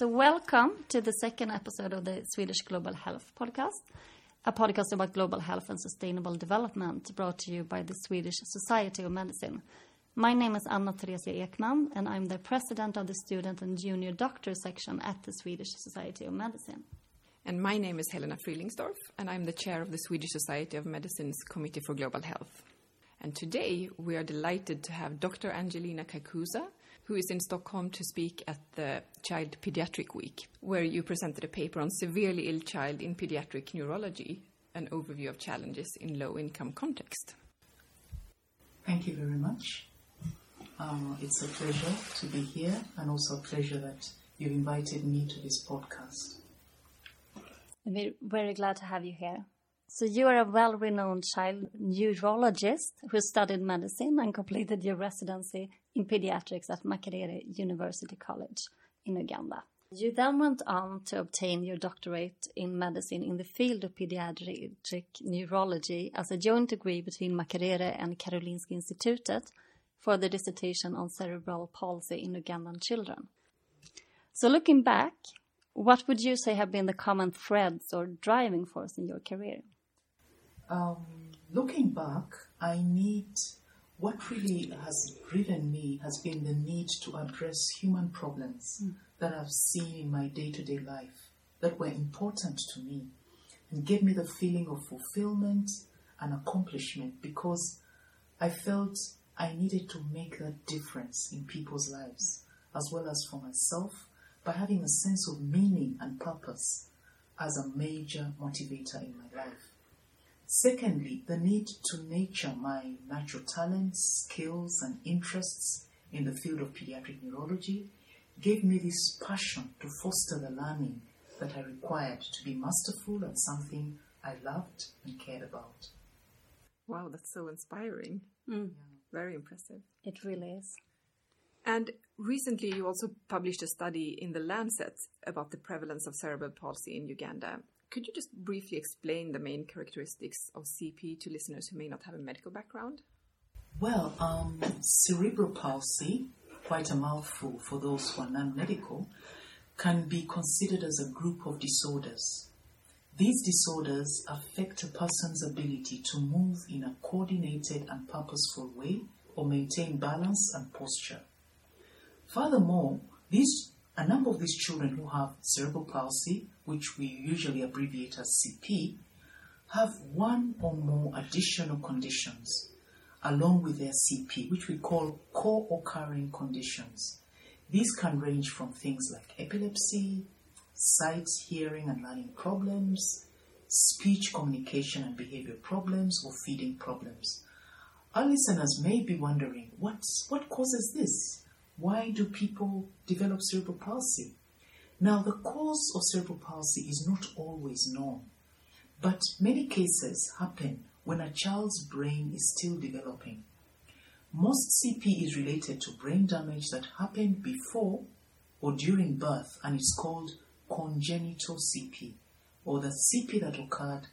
So, welcome to the second episode of the Swedish Global Health Podcast, a podcast about global health and sustainable development brought to you by the Swedish Society of Medicine. My name is Anna Theresia Ekman, and I'm the president of the student and junior doctor section at the Swedish Society of Medicine. And my name is Helena Frielingsdorf, and I'm the chair of the Swedish Society of Medicine's Committee for Global Health. And today we are delighted to have Dr. Angelina Kakooza, who is in Stockholm to speak at the Child Pediatric Week, where you presented a paper on severely ill child in pediatric neurology, an overview of challenges in low income context. Thank you very much. Uh, it's a pleasure to be here, and also a pleasure that you've invited me to this podcast. We're very glad to have you here. So you are a well-renowned child neurologist who studied medicine and completed your residency in pediatrics at Makerere University College in Uganda. You then went on to obtain your doctorate in medicine in the field of pediatric neurology as a joint degree between Makerere and Karolinska Institutet for the dissertation on cerebral palsy in Ugandan children. So looking back, what would you say have been the common threads or driving force in your career? Um, looking back, I need what really has driven me has been the need to address human problems mm. that I've seen in my day to day life that were important to me and gave me the feeling of fulfillment and accomplishment because I felt I needed to make that difference in people's lives as well as for myself by having a sense of meaning and purpose as a major motivator in my life. Secondly, the need to nurture my natural talents, skills, and interests in the field of pediatric neurology gave me this passion to foster the learning that I required to be masterful at something I loved and cared about. Wow, that's so inspiring. Mm. Yeah. Very impressive. It really is. And recently, you also published a study in the Lancet about the prevalence of cerebral palsy in Uganda. Could you just briefly explain the main characteristics of CP to listeners who may not have a medical background? Well, um, cerebral palsy, quite a mouthful for those who are non medical, can be considered as a group of disorders. These disorders affect a person's ability to move in a coordinated and purposeful way or maintain balance and posture. Furthermore, these, a number of these children who have cerebral palsy which we usually abbreviate as CP, have one or more additional conditions along with their CP, which we call co occurring conditions. These can range from things like epilepsy, sight, hearing, and learning problems, speech, communication, and behavior problems, or feeding problems. Our listeners may be wondering what's, what causes this? Why do people develop cerebral palsy? Now, the cause of cerebral palsy is not always known, but many cases happen when a child's brain is still developing. Most CP is related to brain damage that happened before or during birth and is called congenital CP, or the CP that occurred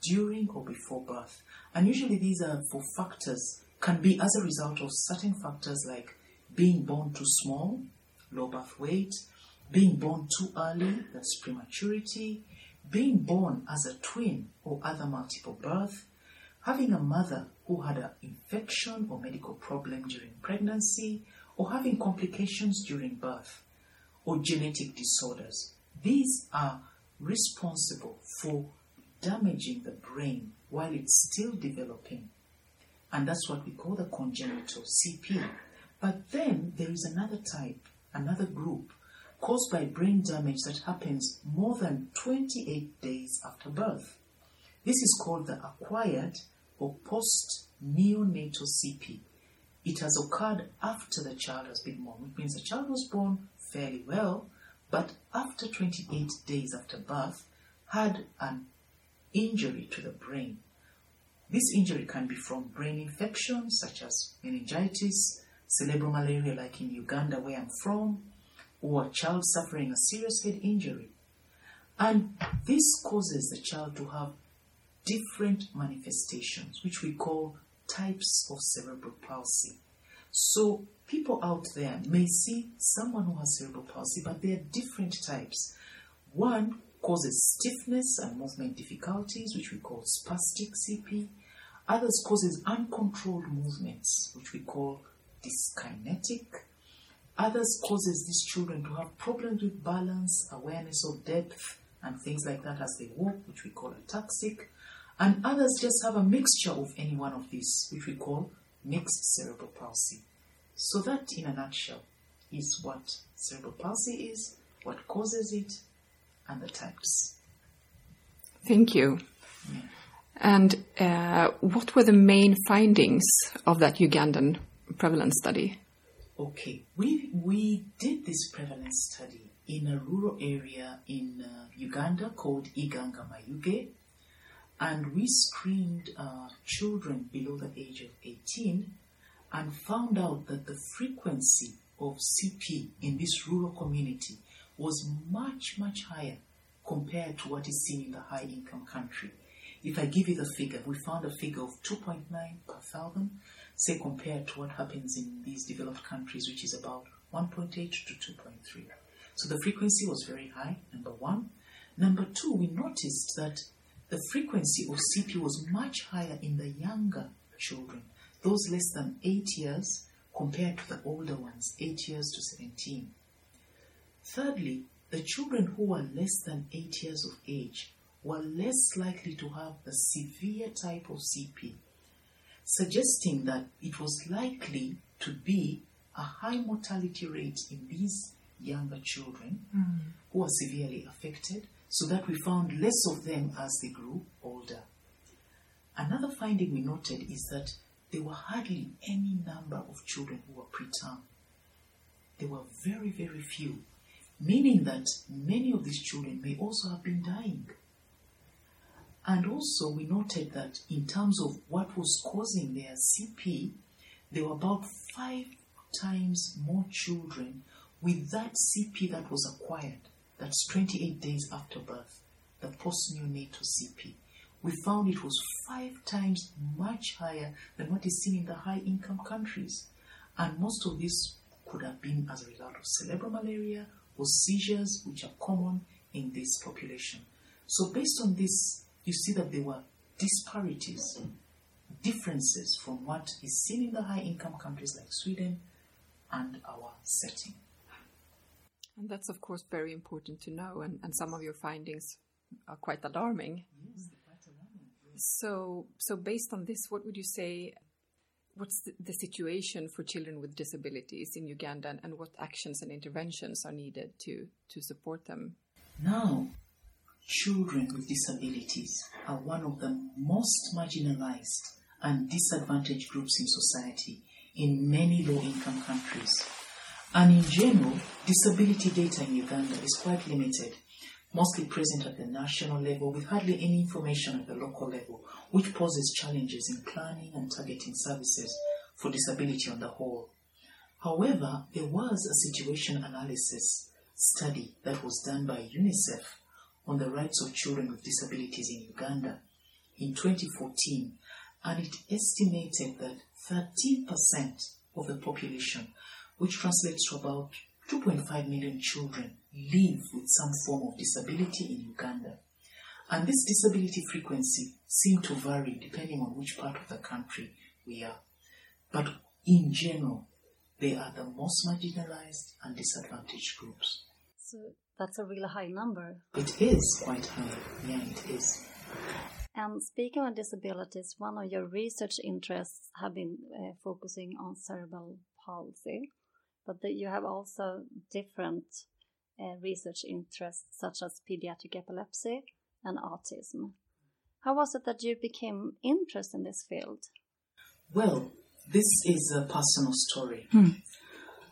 during or before birth. And usually these are for factors, can be as a result of certain factors like being born too small, low birth weight, being born too early, that's prematurity, being born as a twin or other multiple birth, having a mother who had an infection or medical problem during pregnancy, or having complications during birth, or genetic disorders. These are responsible for damaging the brain while it's still developing. And that's what we call the congenital CP. But then there is another type, another group caused by brain damage that happens more than 28 days after birth. This is called the acquired or post neonatal CP. It has occurred after the child has been born, which means the child was born fairly well, but after 28 days after birth, had an injury to the brain. This injury can be from brain infections such as meningitis, cerebral malaria, like in Uganda, where I'm from, or a child suffering a serious head injury. And this causes the child to have different manifestations, which we call types of cerebral palsy. So people out there may see someone who has cerebral palsy, but there are different types. One causes stiffness and movement difficulties, which we call spastic CP. Others causes uncontrolled movements, which we call dyskinetic. Others causes these children to have problems with balance, awareness of depth, and things like that as they walk, which we call ataxic. And others just have a mixture of any one of these, which we call mixed cerebral palsy. So that, in a nutshell, is what cerebral palsy is, what causes it, and the types. Thank you. And uh, what were the main findings of that Ugandan prevalence study? Okay, we, we did this prevalence study in a rural area in uh, Uganda called Iganga Mayuge, and we screened uh, children below the age of 18 and found out that the frequency of CP in this rural community was much, much higher compared to what is seen in the high income country. If I give you the figure, we found a figure of 2.9 per thousand, say compared to what happens in these developed countries, which is about 1.8 to 2.3. So the frequency was very high, number one. Number two, we noticed that the frequency of CP was much higher in the younger children, those less than 8 years compared to the older ones, 8 years to 17. Thirdly, the children who were less than 8 years of age were less likely to have the severe type of CP, suggesting that it was likely to be a high mortality rate in these younger children mm. who are severely affected, so that we found less of them as they grew older. Another finding we noted is that there were hardly any number of children who were preterm. There were very, very few, meaning that many of these children may also have been dying. And also, we noted that in terms of what was causing their CP, there were about five times more children with that CP that was acquired, that's 28 days after birth, the post neonatal CP. We found it was five times much higher than what is seen in the high income countries. And most of this could have been as a result of cerebral malaria or seizures, which are common in this population. So, based on this, you see that there were disparities, differences from what is seen in the high income countries like Sweden and our setting. And that's, of course, very important to know, and, and some of your findings are quite alarming. Yes, quite alarming. So, so based on this, what would you say? What's the, the situation for children with disabilities in Uganda, and, and what actions and interventions are needed to to support them? Now, children with disabilities are one of the most marginalized and disadvantaged groups in society in many low income countries. And in general, disability data in Uganda is quite limited, mostly present at the national level with hardly any information at the local level, which poses challenges in planning and targeting services for disability on the whole. However, there was a situation analysis study that was done by UNICEF on the rights of children with disabilities in Uganda in 2014, and it estimated that 13% of the population which translates to about 2.5 million children, live with some form of disability in Uganda. And this disability frequency seems to vary depending on which part of the country we are. But in general, they are the most marginalized and disadvantaged groups. So that's a really high number. It is quite high. Yeah, it is. And speaking of disabilities, one of your research interests have been uh, focusing on cerebral palsy but the, you have also different uh, research interests such as pediatric epilepsy and autism. How was it that you became interested in this field? Well, this is a personal story. Hmm.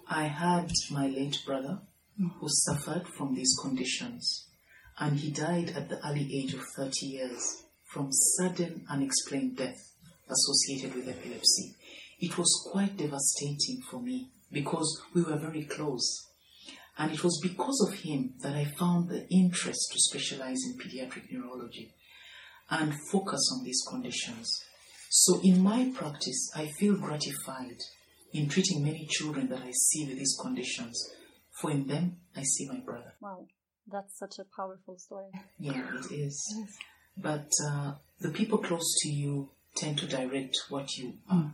I had my late brother who suffered from these conditions, and he died at the early age of 30 years from sudden unexplained death associated with epilepsy. It was quite devastating for me because we were very close. And it was because of him that I found the interest to specialize in pediatric neurology and focus on these conditions. So in my practice, I feel gratified in treating many children that I see with these conditions, in them I see my brother. Wow, that's such a powerful story. Yeah, it is. But uh, the people close to you tend to direct what you are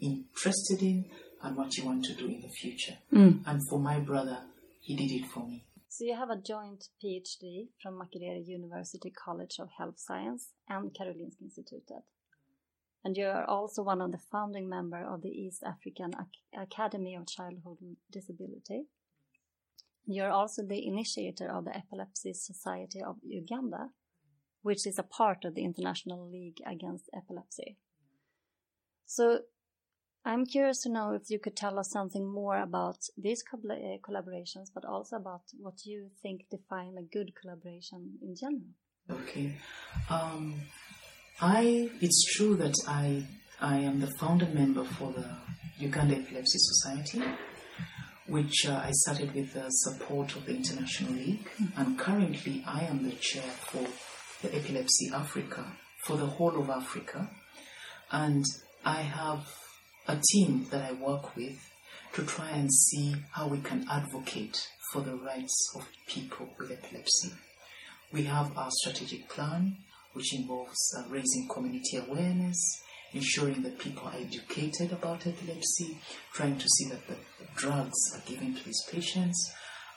interested in and what you want to do in the future. And for my brother, he did it for me. So you have a joint PhD from Makerere University College of Health Science and Karolinska Institutet. And you are also one of the founding members of the East African Ac- Academy of Childhood Disability. You are also the initiator of the Epilepsy Society of Uganda, which is a part of the International League Against Epilepsy. So I'm curious to know if you could tell us something more about these uh, collaborations, but also about what you think define a good collaboration in general. Okay. Um, I it's true that I I am the founder member for the Uganda Epilepsy Society, which uh, I started with the support of the International League, and currently I am the chair for the Epilepsy Africa for the whole of Africa, and I have a team that I work with to try and see how we can advocate for the rights of people with epilepsy. We have our strategic plan, which involves uh, raising community awareness, ensuring that people are educated about epilepsy, trying to see that the drugs are given to these patients,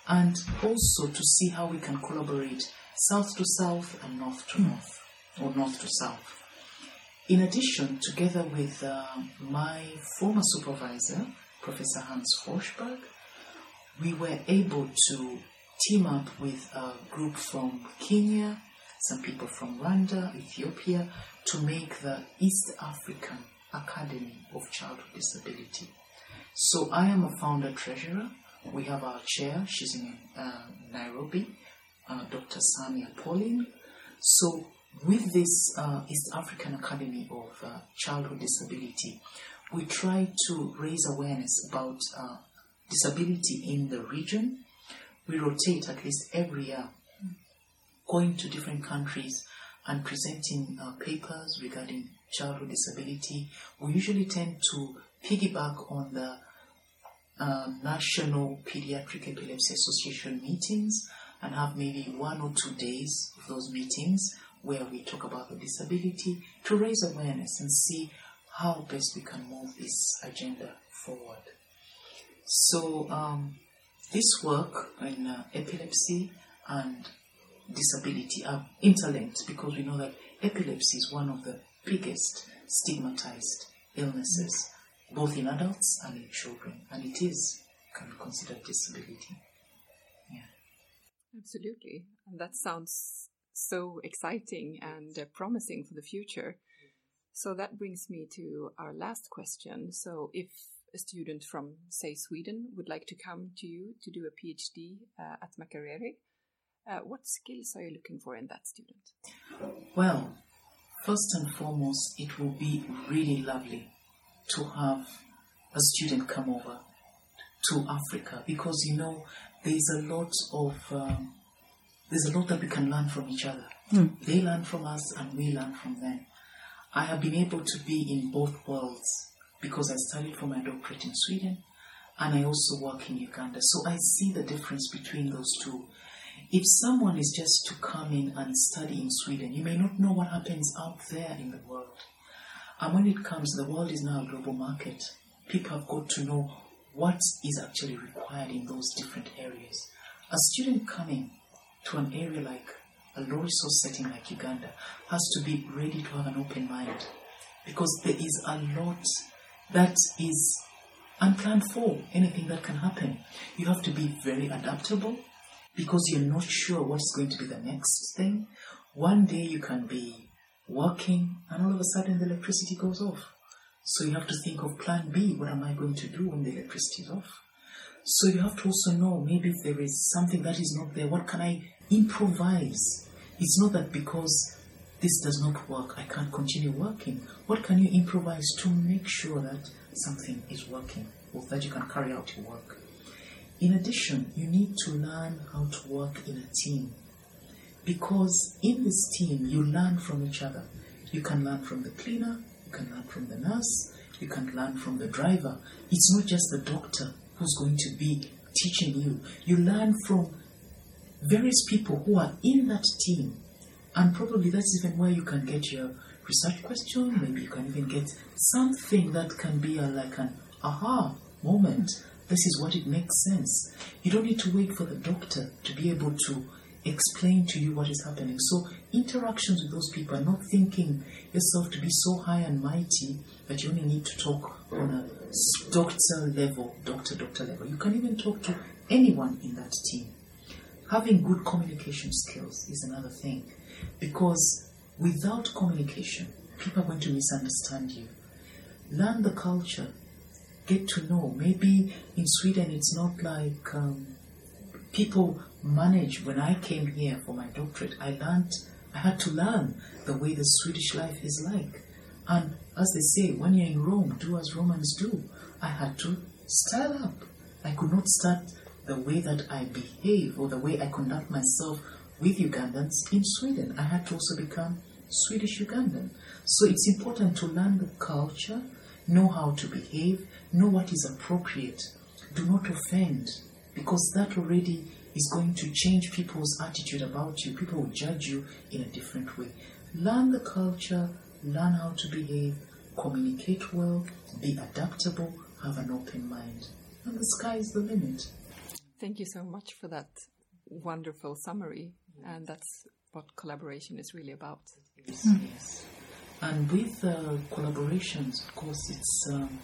and also to see how we can collaborate south to south and north to north, or north to south. In addition, together with uh, my former supervisor, Professor Hans Forssberg, we were able to team up with a group from Kenya, some people from Rwanda, Ethiopia, to make the East African Academy of Childhood Disability. So I am a founder treasurer. We have our chair, she's in uh, Nairobi, uh, Dr. Samia Pauline. So with this uh, East African Academy of uh, Childhood Disability, we try to raise awareness about uh, disability in the region. We rotate at least every year, going to different countries and presenting uh, papers regarding childhood disability. We usually tend to piggyback on the uh, National Pediatric Epilepsy Association meetings and have maybe one or two days of those meetings where we talk about the disability to raise awareness and see how best we can move this agenda forward. So, um, this work in uh, epilepsy and disability are interlinked because we know that epilepsy is one of the biggest stigmatized illnesses, both in adults and in children, and it is can be considered disability. Yeah, Absolutely. And that sounds so exciting and uh, promising for the future. So that brings me to our last question. So, if a student from, say, Sweden would like to come to you to do a PhD uh, at Makerere, uh, what skills are you looking for in that student? Well, first and foremost, it will be really lovely to have a student come over to Africa because you know there's a lot of um, there's a lot that we can learn from each other. They learn from us and we learn from them. I have been able to be in both worlds because I studied for my doctorate in Sweden and I also work in Uganda. So I see the difference between those two. If someone is just to come in and study in Sweden, you may not know what happens out there in the world. And when it comes, the world is now a global market. People have got to know what is actually required in those different areas. A student coming to an area like a low resource setting like Uganda has to be ready to have an open mind because there is a lot that is unplanned for, anything that can happen. You have to be very adaptable because you're not sure what's going to be the next thing. One day you can be working and all of a sudden the electricity goes off. So you have to think of plan B. What am I going to do when the electricity is off? So you have to also know maybe if there is something that is not there, what can I improvise? It's not that because this does not work, I can't continue working. What can you improvise to make sure that something is working or that you can carry out your work? In addition, you need to learn how to work in a team because in this team you learn from each other. You can learn from the cleaner, you can learn from the nurse, You can learn from the driver. It's not just the doctor who's going to be teaching you. You learn from various people who are in that team. And probably that's even where you can get your research question. Maybe you can even get something that can be a, like an aha moment. This is what it makes sense. You don't need to wait for the doctor to be able to explain to you what is happening. So, interactions with those people, are not thinking yourself to be so high and mighty that you only need to talk on a doctor level, doctor, doctor level. You can even talk to anyone in that team. Having good communication skills is another thing because without communication, people are going to misunderstand you. Learn the culture, get to know. Maybe in Sweden it's not like um, people manage. When I came here for my doctorate, I learned, I had to learn the way the Swedish life is like. And as they say, when you're in Rome, do as Romans do. I had to style up. I could not start the way that I behave or the way I conduct myself with Ugandans in Sweden. I had to also become Swedish Ugandan. So it's important to learn the culture, know how to behave, know what is appropriate. Do not offend, because that already is going to change people's attitude about you. People will judge you in a different way. Learn the culture, learn how to behave, communicate well, be adaptable, have an open mind. And the sky is the limit. Thank you so much for that wonderful summary. And that's what collaboration is really about. Hmm. Yes, yes. And with uh, collaborations, of course, it's um,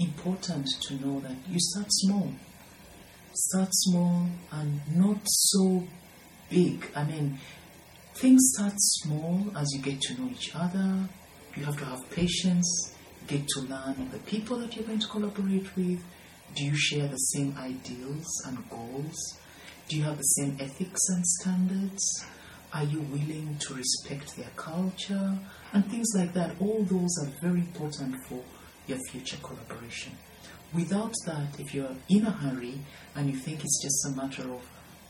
important to know that you start small. Start small and not so big. I mean, things start small as you get to know each other. You have to have patience, get to learn the people that you're going to collaborate with. Do you share the same ideals and goals? Do you have the same ethics and standards? Are you willing to respect their culture? And things like that. All those are very important for your future collaboration. Without that, if you're in a hurry and you think it's just a matter of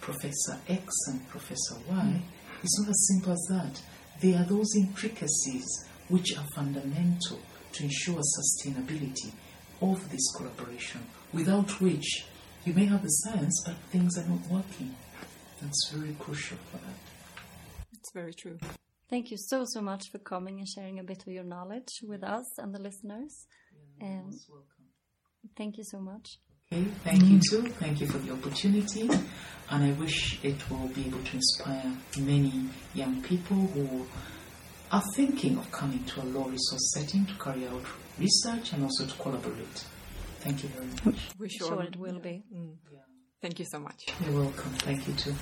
Professor X and Professor Y, hmm. it's not as simple as that. There are those intricacies which are fundamental to ensure sustainability of this collaboration, without which you may have the science, but things are not working. That's very crucial for that. It's very true. Thank you so, so much for coming and sharing a bit of your knowledge with us and the listeners. And Most welcome. thank you so much. Okay, thank you too. Thank you for the opportunity. And I wish it will be able to inspire many young people who are thinking of coming to a low resource setting to carry out research and also to collaborate. Thank you very much. We're Sure, it will be. Mm. Thank you so much. You're welcome. Thank you too.